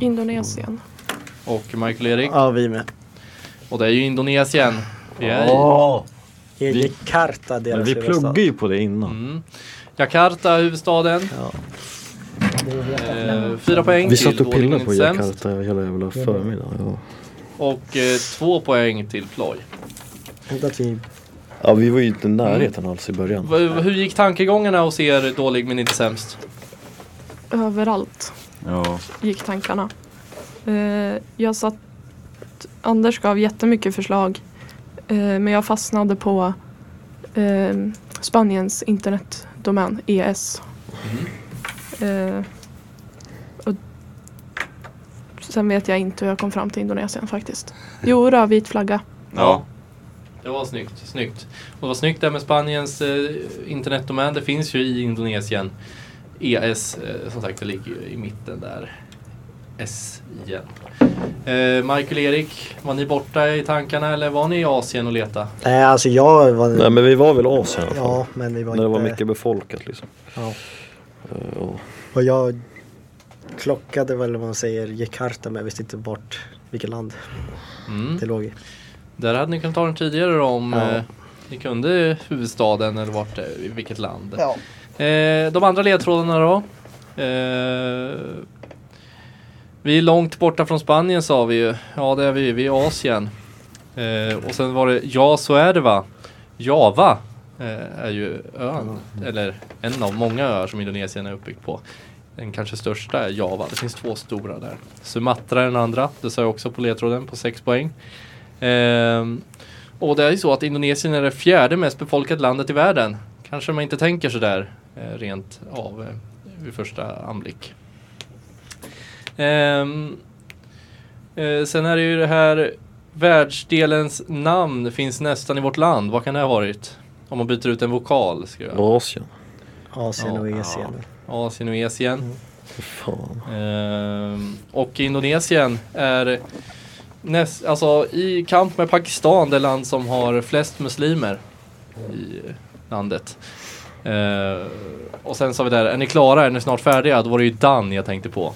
C: Indonesien.
A: Och Michael och Erik.
F: Ja, vi med.
A: Och det är ju Indonesien. I.
H: Åh!
F: Jakarta, deras
H: Men vi pluggade ju på det innan.
A: Mm. Jakarta, huvudstaden.
F: Ja.
A: Eh, fyra poäng
H: Vi satt och pillade på. Jakarta hela jävla förmiddagen. Ja.
A: Och eh, två poäng till
F: vi...
H: ja, vi var ju inte i närheten alls i början.
A: V- hur gick tankegångarna hos er dålig men inte sämst?
C: Överallt
B: Ja.
C: gick tankarna. Eh, jag satt... Anders gav jättemycket förslag. Eh, men jag fastnade på eh, Spaniens internetdomän, ES. Eh, och sen vet jag inte hur jag kom fram till Indonesien faktiskt. Jo, rödvit flagga.
B: Ja.
A: Det var snyggt, snyggt. Och det var snyggt där med Spaniens eh, internetdomän. Det finns ju i Indonesien. ES, eh, som sagt, det ligger ju i mitten där. S igen. Eh, Michael Erik, var ni borta i tankarna eller var ni i Asien och leta?
F: Nej, alltså jag var...
H: Nej men vi var väl Asien i alla fall.
F: Ja, men vi var
H: När det
F: inte...
H: var mycket befolkat liksom.
F: Ja.
H: Eh, och-
F: Och jag klockade väl vad man säger Jakarta men jag visste inte bort vilket land
A: Mm.
F: det låg i.
A: Där hade ni kunnat ta den tidigare då om
F: Ja.
A: eh, ni kunde huvudstaden eller vart, eh, i vilket land.
F: Ja.
A: Eh, de andra ledtrådarna då? Vi är långt borta från Spanien sa vi ju. Ja det är vi, vi är i Asien. Eh, och sen var det, ja så är det va. Java eh, är ju ön, eller en av många öar som Indonesien är uppbyggt på. Den kanske största är Java, det finns två stora där. Sumatra är den andra, det sa jag också på ledtråden på 6 poäng. Eh, och det är ju så att Indonesien är det fjärde mest befolkade landet i världen. Kanske man inte tänker sådär eh, rent av eh, vid första anblick. Ehm, eh, sen är det ju det här världsdelens namn finns nästan i vårt land. Vad kan det ha varit? Om man byter ut en vokal. Ska jag.
H: Asien.
F: Asien och
A: Ja.
F: Asien.
A: Asien och Asien.
H: För fan.
A: Ehm, och Indonesien är näst, alltså i kamp med Pakistan det land som har flest muslimer i landet. Ehm, och sen sa vi där, är ni klara? Är ni snart färdiga? Då var det ju Dan jag tänkte på.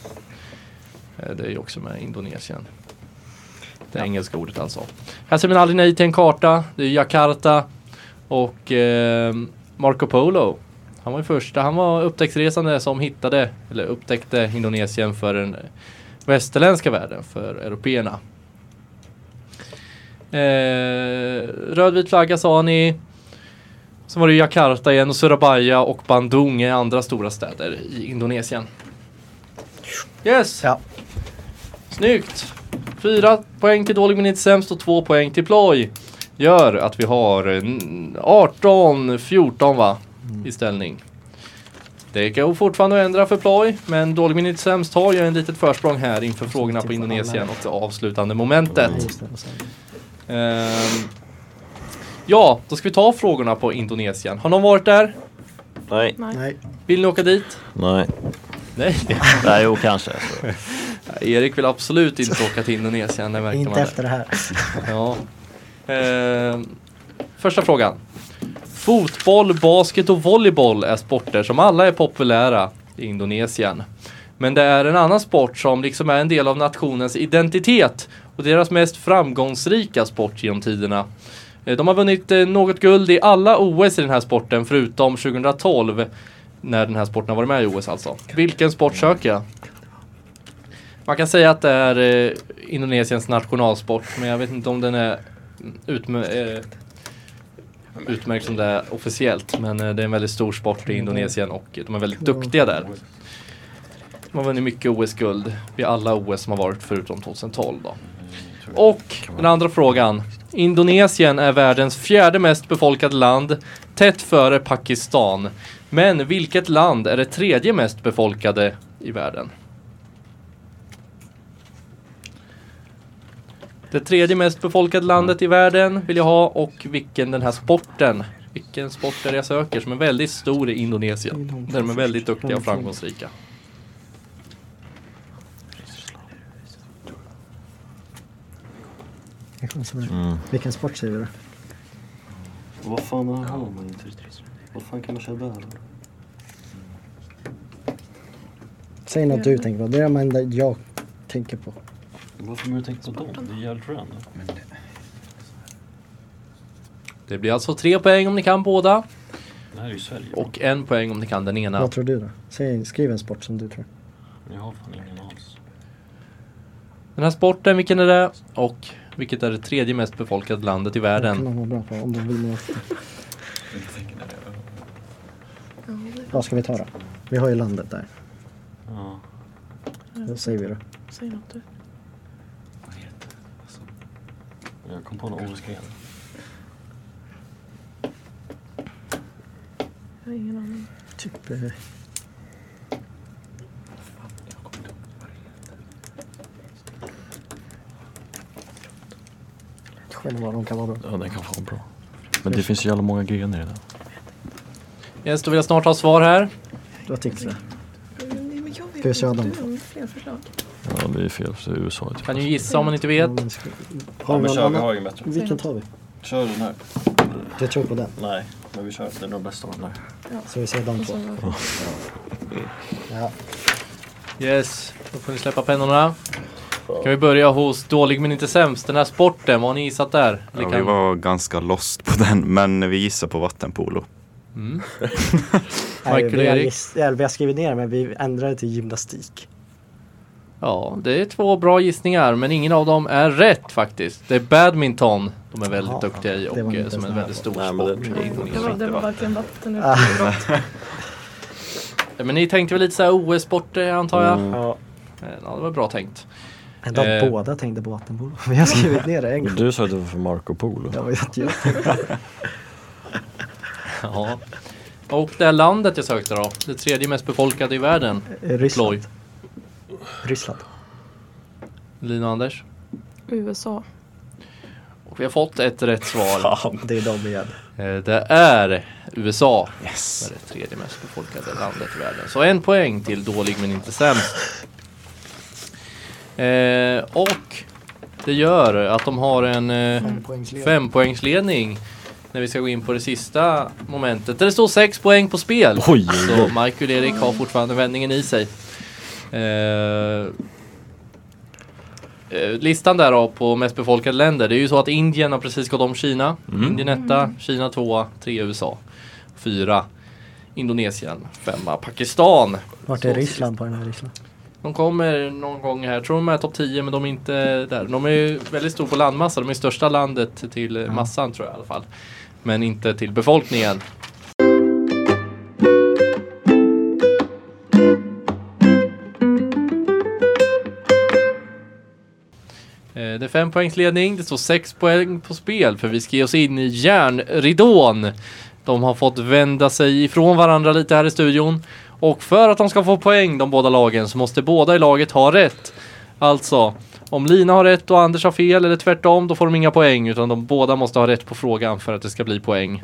A: Eh, det är ju också med Indonesien. Det engelska ordet alltså. Här säger man aldrig nej till en karta. Det är Jakarta och eh, Marco Polo. Han var ju första, han var upptäcktsresande som hittade, eller upptäckte Indonesien för den västerländska världen, för européerna. Eh, rödvit flagga sa ni. Sen var det Jakarta igen och Surabaya och Bandung är andra stora städer i Indonesien. Yes!
F: Ja.
A: Snyggt! Fyra poäng till dålig men inte sämst och två poäng till ploj. Gör att vi har mm, 18-14 va? I ställning. Det går fortfarande att ändra för ploj, men dålig men inte sämst har ju en litet försprång här inför frågorna på Indonesien och det avslutande momentet. Ehm, ja, då ska vi ta frågorna på Indonesien. Har någon varit där?
H: Nej.
C: Nej.
F: Nej,
A: Vill ni åka dit?
H: Nej.
A: Nej.
H: Nej, jo kanske.
A: Erik vill absolut inte åka till Indonesien. Det
F: inte
A: man.
F: efter det här.
A: Ja. Ehm, första frågan. Fotboll, basket och volleyboll är sporter som alla är populära i Indonesien. Men det är en annan sport som liksom är en del av nationens identitet och deras mest framgångsrika sport genom tiderna. Eh, De har vunnit eh, något guld i alla OS i den här sporten förutom 2012 när den här sporten har varit med i OS alltså. Vilken sport söker jag? Man kan säga att det är eh, Indonesiens nationalsport men jag vet inte om den är utmö eh, utmärkt som det är officiellt. Men eh, det är en väldigt stor sport i Indonesien och de är väldigt duktiga där. De har vunnit mycket OS-guld vid alla OS som har varit förutom 2012 då. Och den andra frågan. Indonesien är världens fjärde mest befolkade land, tätt före Pakistan. Men vilket land är det tredje mest befolkade i världen? Det tredje mest befolkade landet i världen vill jag ha och vilken den här sporten, vilken sport är det jag söker som är väldigt stor i Indonesien. Där de är väldigt duktiga och framgångsrika.
E: Mm.
F: Vilken sport säger du?
H: Vad fan har man inte? Vad fan kan man köra där?
F: Säg något du tänker på. Det är de enda jag tänker på.
H: Varför har du tänkt på dem? Det är jävligt random.
A: Det blir alltså tre poäng om ni kan båda
H: Det här är ju Sverige.
A: och en poäng om ni kan den ena.
F: Vad tror du då? Säg, skriv en sport som du tror.
H: Jag har fan ingen alls.
A: Den här sporten, vilken är det? Och vilket är det tredje mest befolkade landet i
F: Det kan
A: världen?
F: de vara bra på om de vill nå efter. Vad ska vi ta då? Vi har ju landet där.
H: Ja.
F: Vad säger vi då?
C: Säg något du.
H: Jag kom på någon OS-gren.
C: Jag har ingen aning.
F: Typ... Eh... Jag inte vad de kan vara bra.
E: Ja, den kan vara bra. Men det finns ju jävla många grejer i den.
A: Yes, då vill jag snart ha svar här.
F: Vad tycker du?
C: Ska
F: Ska vi köra dem?
C: Fler förslag.
E: Ja, det är fel. Så det är USA. Typ.
A: Kan ju gissa om man inte vet.
F: Har vi någon annan?
H: ingen bättre.
F: Vilken tar vi?
H: Kör den här.
F: Du tror på den?
H: Nej, men vi kör. Det är nog bästa av den här.
F: Så vi säger de två? Ja.
A: Yes, då får ni släppa pennorna. Kan vi börja hos dålig men inte sämst. Den här sporten, vad har ni gissat där? Eller
B: Ja,
A: kan-
B: vi var ganska lost på den, men vi gissar på vattenpolo.
A: Mm.
F: Nej,
A: Michael
F: vi, har
A: Erik?
F: giss- eller vi har skrivit ner men vi ändrade till gymnastik.
A: Ja, det är två bra gissningar men ingen av dem är rätt faktiskt. Det är badminton de är väldigt
F: Jaha,
A: duktiga i
F: det
A: och som är en väldigt stor
H: Nej, men det
A: sport
H: jag inte.
C: Det var, det var varken vatten
F: Ah.
A: Men ni tänkte väl lite såhär OS-sporter antar jag?
H: Mm.
F: Ja.
A: Eh, Ja, det var bra tänkt.
F: Ändå
A: Eh.
F: båda tänkte på vattenpolo. Vi har skrivit ner det en gång.
E: Du sa att det var för Marco Polo.
F: Det var ju jag
A: Ja. Och det här landet jag sökte då? Det tredje mest befolkade i världen?
F: Ryssland.
A: Ploy.
F: Ryssland.
A: Lina och Anders?
C: USA.
A: Och vi har fått ett rätt svar.
F: Det är de igen.
A: Eh, Det är USA.
B: Yes.
A: Det är det tredje mest befolkade landet i världen. Så en poäng till dålig men inte sämst. Eh, och det gör att de har en eh, fempoängsledning när vi ska gå in på det sista momentet. Där det står sex poäng på spel.
E: Oj, oj,
A: Så
E: oj.
A: Michael Erik har fortfarande vändningen i sig. Eh, eh, listan där då på mest befolkade länder. Det är ju så att Indien har precis gått om Kina.
E: Mm.
A: Indien etta, Kina tvåa, tre USA, fyra Indonesien, femma Pakistan.
F: Vart är Ryssland på den här Ryssland?
A: De kommer någon gång här, jag tror de är topp 10 men de är inte där. De är ju väldigt stor på landmassa, de är största landet till massan tror jag i alla fall. Men inte till befolkningen. Eh, det är fem poängs ledning, det står sex poäng på spel för vi ska ge oss in i järnridån. De har fått vända sig ifrån varandra lite här i studion. Och för att de ska få poäng, de båda lagen, så måste båda i laget ha rätt. Alltså, om Lina har rätt och Anders har fel eller tvärtom, då får de inga poäng. Utan de båda måste ha rätt på frågan för att det ska bli poäng.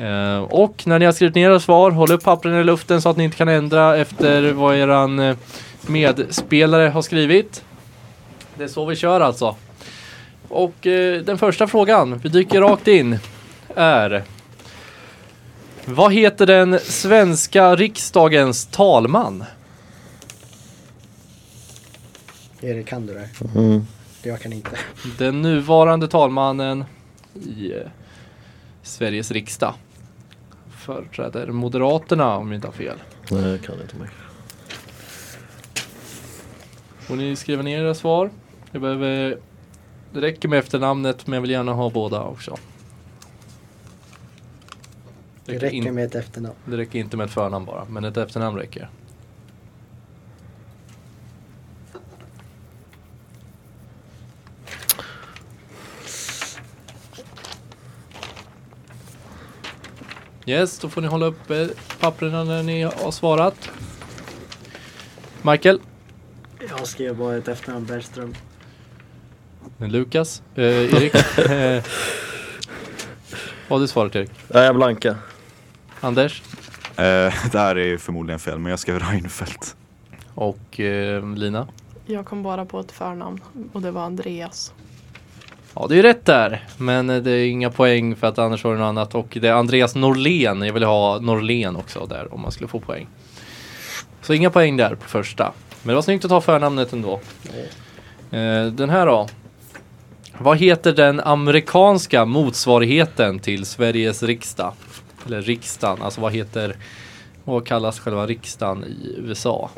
A: Uh, och när ni har skrivit ner era svar, håll upp pappren i luften så att ni inte kan ändra efter vad eran eh, medspelare har skrivit. Det är så vi kör alltså. Och eh, den första frågan, vi dyker rakt in, är Vad heter den svenska riksdagens talman?
F: Erik, kan du det?
E: Mm.
F: Jag kan inte.
A: Den nuvarande talmannen i eh, Sveriges riksdag. Företräder Moderaterna om jag inte har fel.
E: Nej, jag kan inte mer.
A: Får ni skriva ner era svar? Jag behöver... Det räcker med efternamnet men jag vill gärna ha båda också.
D: Det
A: räcker
D: räcker
A: in-
D: med ett efternamn.
A: Det räcker inte med ett förnamn bara, men ett efternamn räcker. Yes, då får ni hålla upp eh, papperna när ni har svarat. Michael,
D: Jag skrev bara ett efternamn, Bergström.
A: Lukas, eh, Erik. eh, vad har du svarat Erik?
H: Nej, jag blankar.
A: Anders
B: Eh, det här är förmodligen fel, men jag skrev Reinfeldt.
A: och eh, Lina.
C: Jag kom bara på ett förnamn och det var Andreas.
A: Ja, det är rätt där. Men eh, det är inga poäng för att annars var det något annat. Och det är Andreas Norlén. Jag vill ha Norlén också där om man skulle få poäng. Så inga poäng där på första. Men det var snyggt att ta förnamnet ändå. Eh, den här då. Vad heter den amerikanska motsvarigheten till Sveriges riksdag? Eller riksdagen, alltså vad heter, vad kallas själva riksdagen i USA?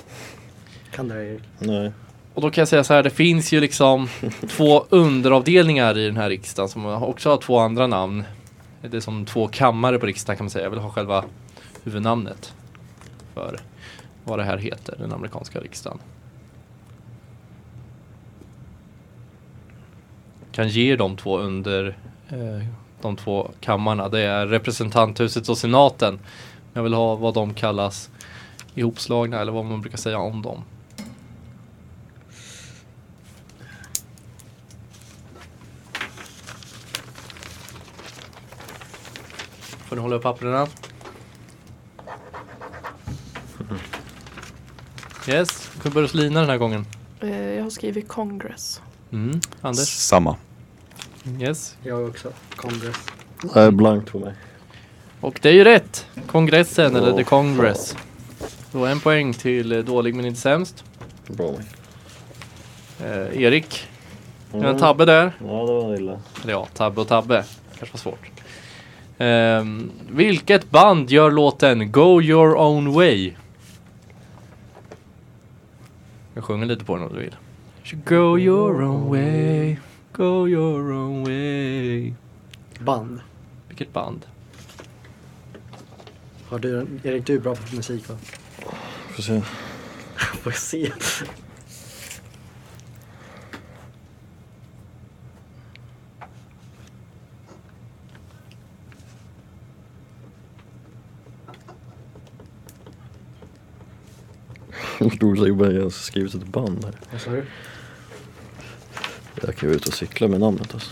D: Kan det Erik?
H: Nej.
A: Och då kan jag säga så här, det finns ju liksom två underavdelningar i den här riksdagen som också har två andra namn. Det är som två kammare på riksdagen kan man säga. Jag vill ha själva huvudnamnet för vad det här heter, den amerikanska riksdagen. Kan ge de två under eh, de två kammarna. Det är representanthuset och senaten. Jag vill ha vad de kallas ihopslagna eller vad man brukar säga om dem. Får ni hålla upp papperna? Yes, vi kan börja hos Lina den här gången.
C: Eh, jag har skrivit Congress.
A: Mm. Anders?
B: Samma.
A: Yes.
D: Jag också. Kongress.
H: Nej, blankt på mig.
A: Och det är ju rätt! Kongressen eller The Congress. Då en poäng till eh, dålig men inte sämst.
H: Bra.
A: Eh, Erik,
H: Mm.
A: en tabbe där.
H: Ja, det var illa.
A: Eller ja, tabbe och tabbe. Kanske var svårt. Ehm, vilket band gör låten Go Your Own Way? Jag sjunger lite på den om du vill. Go your own way, go your own way.
D: Band.
A: Vilket band?
D: Har du, Erik, du är bra på musik va?
H: Får se.
D: Får se.
H: Bara jag har skrivit ett band här.
D: Vad sa du?
H: Jag kan ju ut och cykla med namnet alltså.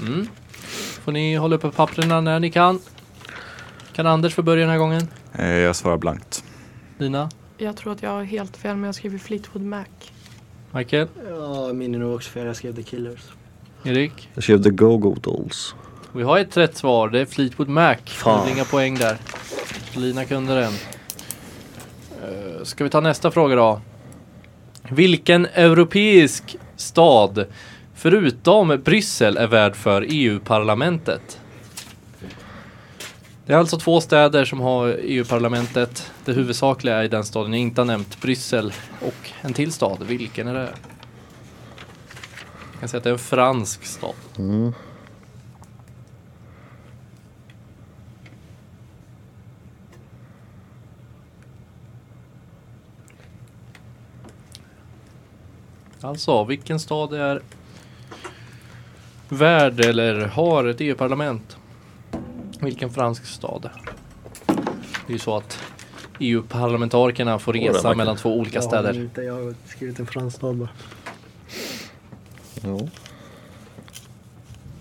A: Mm. Får ni hålla uppe papperna när ni kan. Kan Anders få börja den här gången?
B: Eh, jag svarar blankt.
A: Lina?
C: Jag tror att jag har helt fel men jag har skrivit Fleetwood Mac.
A: Michael?
D: Ja, min är nog också fel. Jag skrev The Killers.
A: Erik?
H: Jag skrev The Go-Go Dolls.
A: Vi har ett rätt svar, det är Fleetwood Mac.
H: Fan.
A: Inga poäng där. Lina kunde den. Uh, ska vi ta nästa fråga då? Vilken europeisk stad förutom Bryssel är värd för EU-parlamentet? Det är alltså två städer som har EU-parlamentet. Det huvudsakliga är i den staden jag inte har nämnt, Bryssel och en till stad. Vilken är det? Jag kan säga att det är en fransk stad.
H: Mm.
A: Alltså, vilken stad är värd eller har ett EU-parlament? Vilken fransk stad? Det är ju så att EU-parlamentarikerna får resa mellan två olika
D: Jag har
A: städer.
D: Inte, jag har skrivit en fransk stad bara.
H: Ja.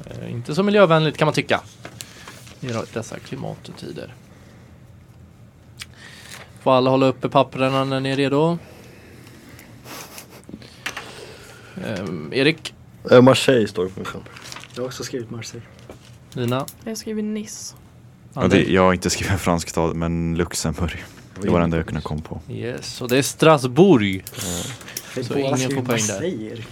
A: Eh, inte så miljövänligt kan man tycka. I dessa klimattider. Får alla hålla uppe papperna när ni är redo? Ehm, Erik,
H: Eh, Marseille står det på min papper.
D: Jag har också skrivit Marseille.
A: Lina,
C: Jag har skrivit Nice.
B: Ja, det, jag har inte skrivit en fransk stad, men Luxemburg. Det var det enda jag kunde komma på.
A: Yes, och det är Strasbourg.
D: Vi
A: Så
D: båda
A: ingen får poäng där.
D: Marseille.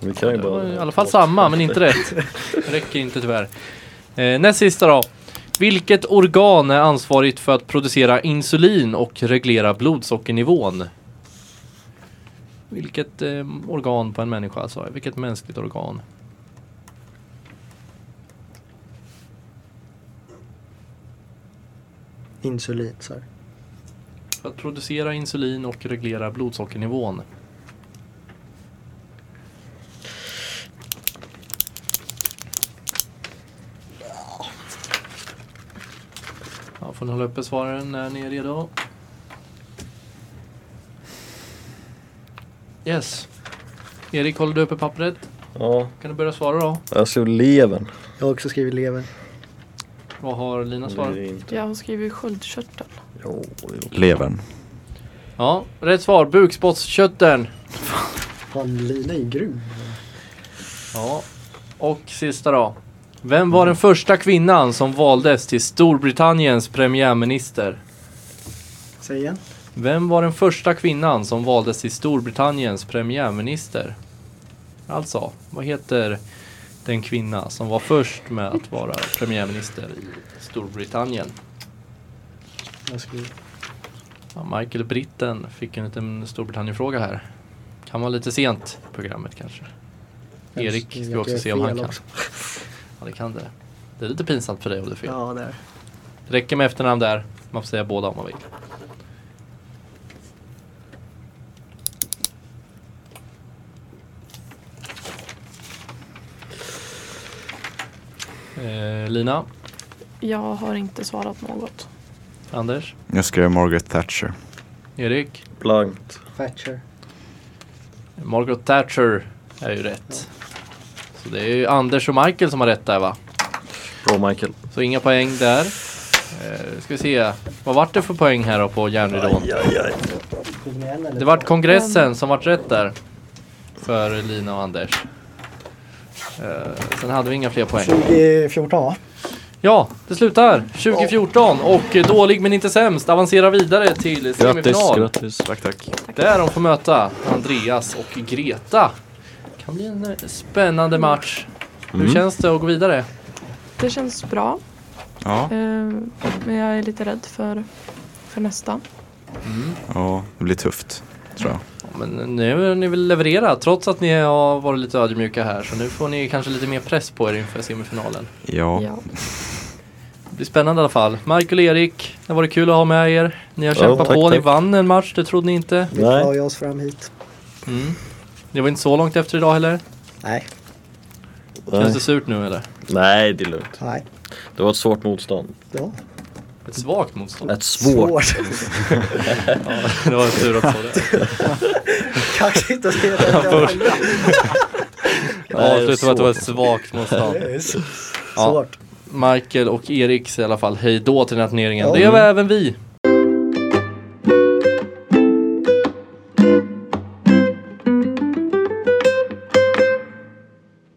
H: Vi kan ju
A: var
H: bara...
A: I alla fall samma, men inte rätt. Det räcker inte tyvärr. Eh, näst sista då. Vilket organ är ansvarigt för att producera insulin och reglera blodsockernivån? Vilket eh, organ på en människa alltså? Vilket mänskligt organ?
F: Insulin, så här.
A: För att producera insulin och reglera blodsockernivån. Ja, får ni hålla uppe svaren när ni är redo. Yes. Erik, håller du uppe pappret?
E: Ja,
A: Kan du börja svara då?
E: jag såg levern.
F: Jag har också skrivit lever.
A: Vad har Lina svarat?
C: Jag har skrivit sköldkörtel.
E: Jo, jo.
B: Levern.
A: Ja, rätt svar. Bukspottkörteln.
F: Fan, Lina är grym.
A: Ja. Och sista då. Vem var den första kvinnan som valdes till Storbritanniens premiärminister?
F: Säg igen.
A: Vem var den första kvinnan som valdes till Storbritanniens premiärminister? Alltså, vad heter den kvinna som var först med att vara premiärminister i Storbritannien? Ja, Michael Britten fick en liten Storbritannien-fråga här. Kan vara lite sent i programmet kanske. Erik ska vi också se om han kan.
F: Också.
A: Ja, det kan det. Det är lite pinsamt för dig om du är fel.
F: Ja, det är
A: Det räcker med efternamn där. Man får säga båda om man vill. Eh, Lina,
C: Jag har inte svarat något.
A: Anders,
B: Jag skrev Margaret Thatcher.
A: Erik.
E: Blankt.
F: Thatcher.
A: Margaret Thatcher är ju rätt. Så det är ju Anders och Michael som har rätt där va?
E: Bra Michael.
A: Så inga poäng där. Eh, ska vi se. Vad vart det för poäng här då på järnridån?
E: Aj, aj, aj.
A: Det vart kongressen som vart rätt där. För Lina och Anders. Eh, sen hade vi inga fler poäng.
F: 2014 va?
A: Ja, det slutar 2014 och eh, dålig men inte sämst avancerar vidare till
E: Grattis,
A: semifinal.
E: grattis.
B: Tack, tack.
A: Där de får möta Andreas och Greta. Kan bli en eh, spännande match. Hur
B: Mm.
A: känns det att gå vidare?
C: Det känns bra.
B: Ja,
C: men jag är lite rädd för, för nästa.
B: ja, det blir tufft. Tror jag.
A: Ja, Men nu har ni väl levererat trots att ni har varit lite ödmjuka här så nu får ni kanske lite mer press på er inför semifinalen.
B: Ja,
C: Ja.
A: Det blir spännande i alla fall. Michael och Erik, det var det kul att ha med er. Ni har
E: Ja,
A: kämpat
E: tack,
A: på, ni
E: tack.
A: vann en match, det trodde ni inte.
F: Vi tar oss fram hit.
A: Mm. Det var inte så långt efter idag heller.
F: Nej.
A: Känns det surt nu eller?
E: Nej, det är lugnt.
F: Nej.
E: Det var ett svårt motstånd.
F: Ja.
A: Ett svagt motstånd.
E: Ett svårt.
A: Ja, det var tur att få det.
F: Kaxigt att säga det.
A: Ja, slutet med att det var ett svagt motstånd.
F: Så
A: Ja.
F: svårt.
A: Michael och Erik säger i alla fall hej då till den här turneringen.
F: Ja.
A: Det gör även vi.